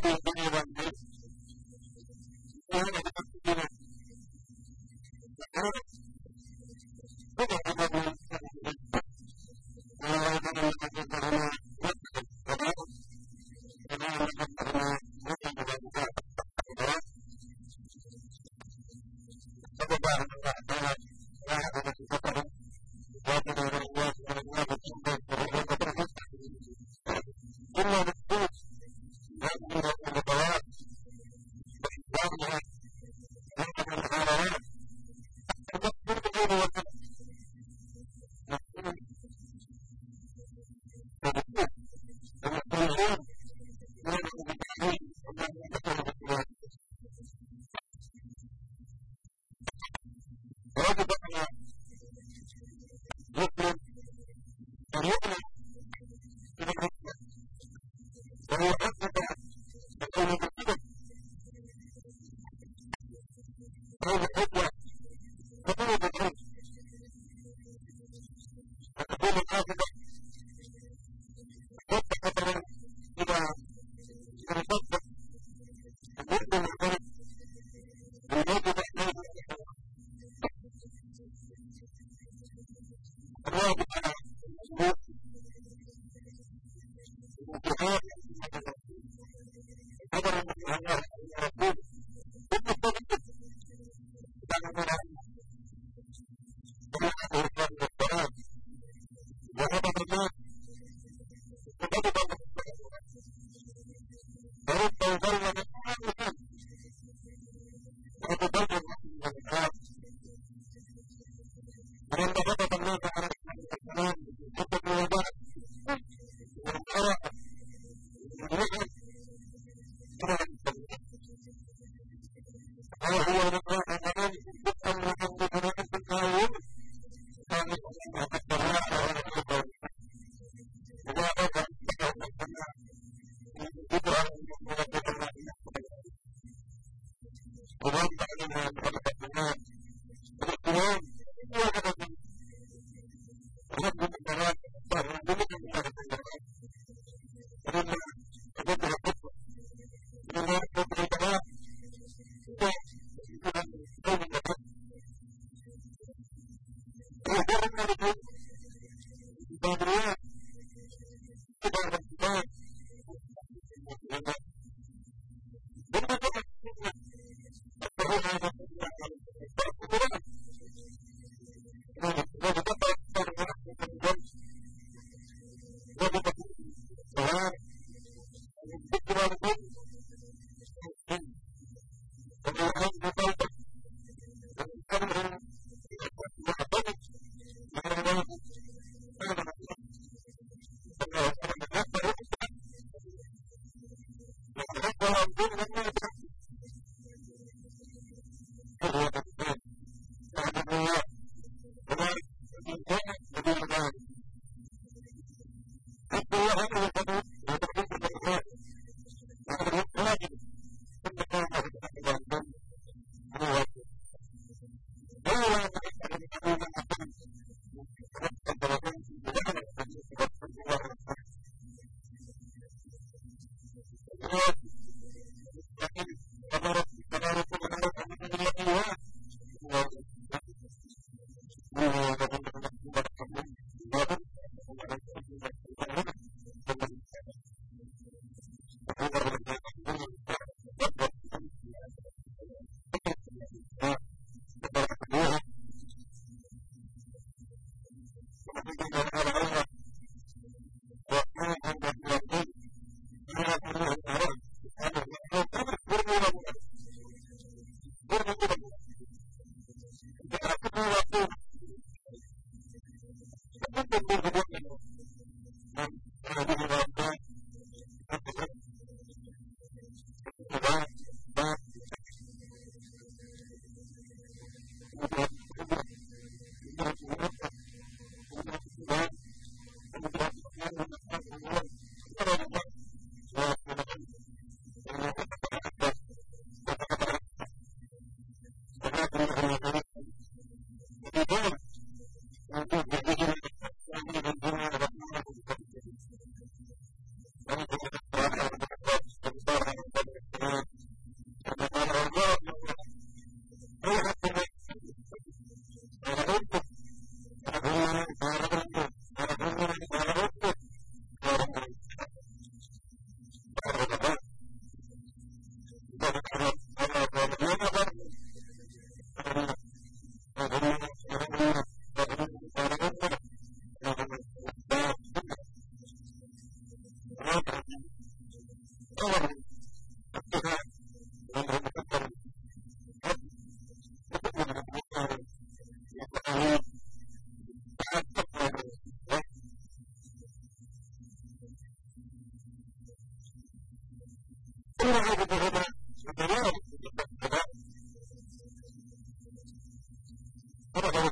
Thank you. Uh, Gracias.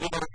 or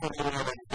はい。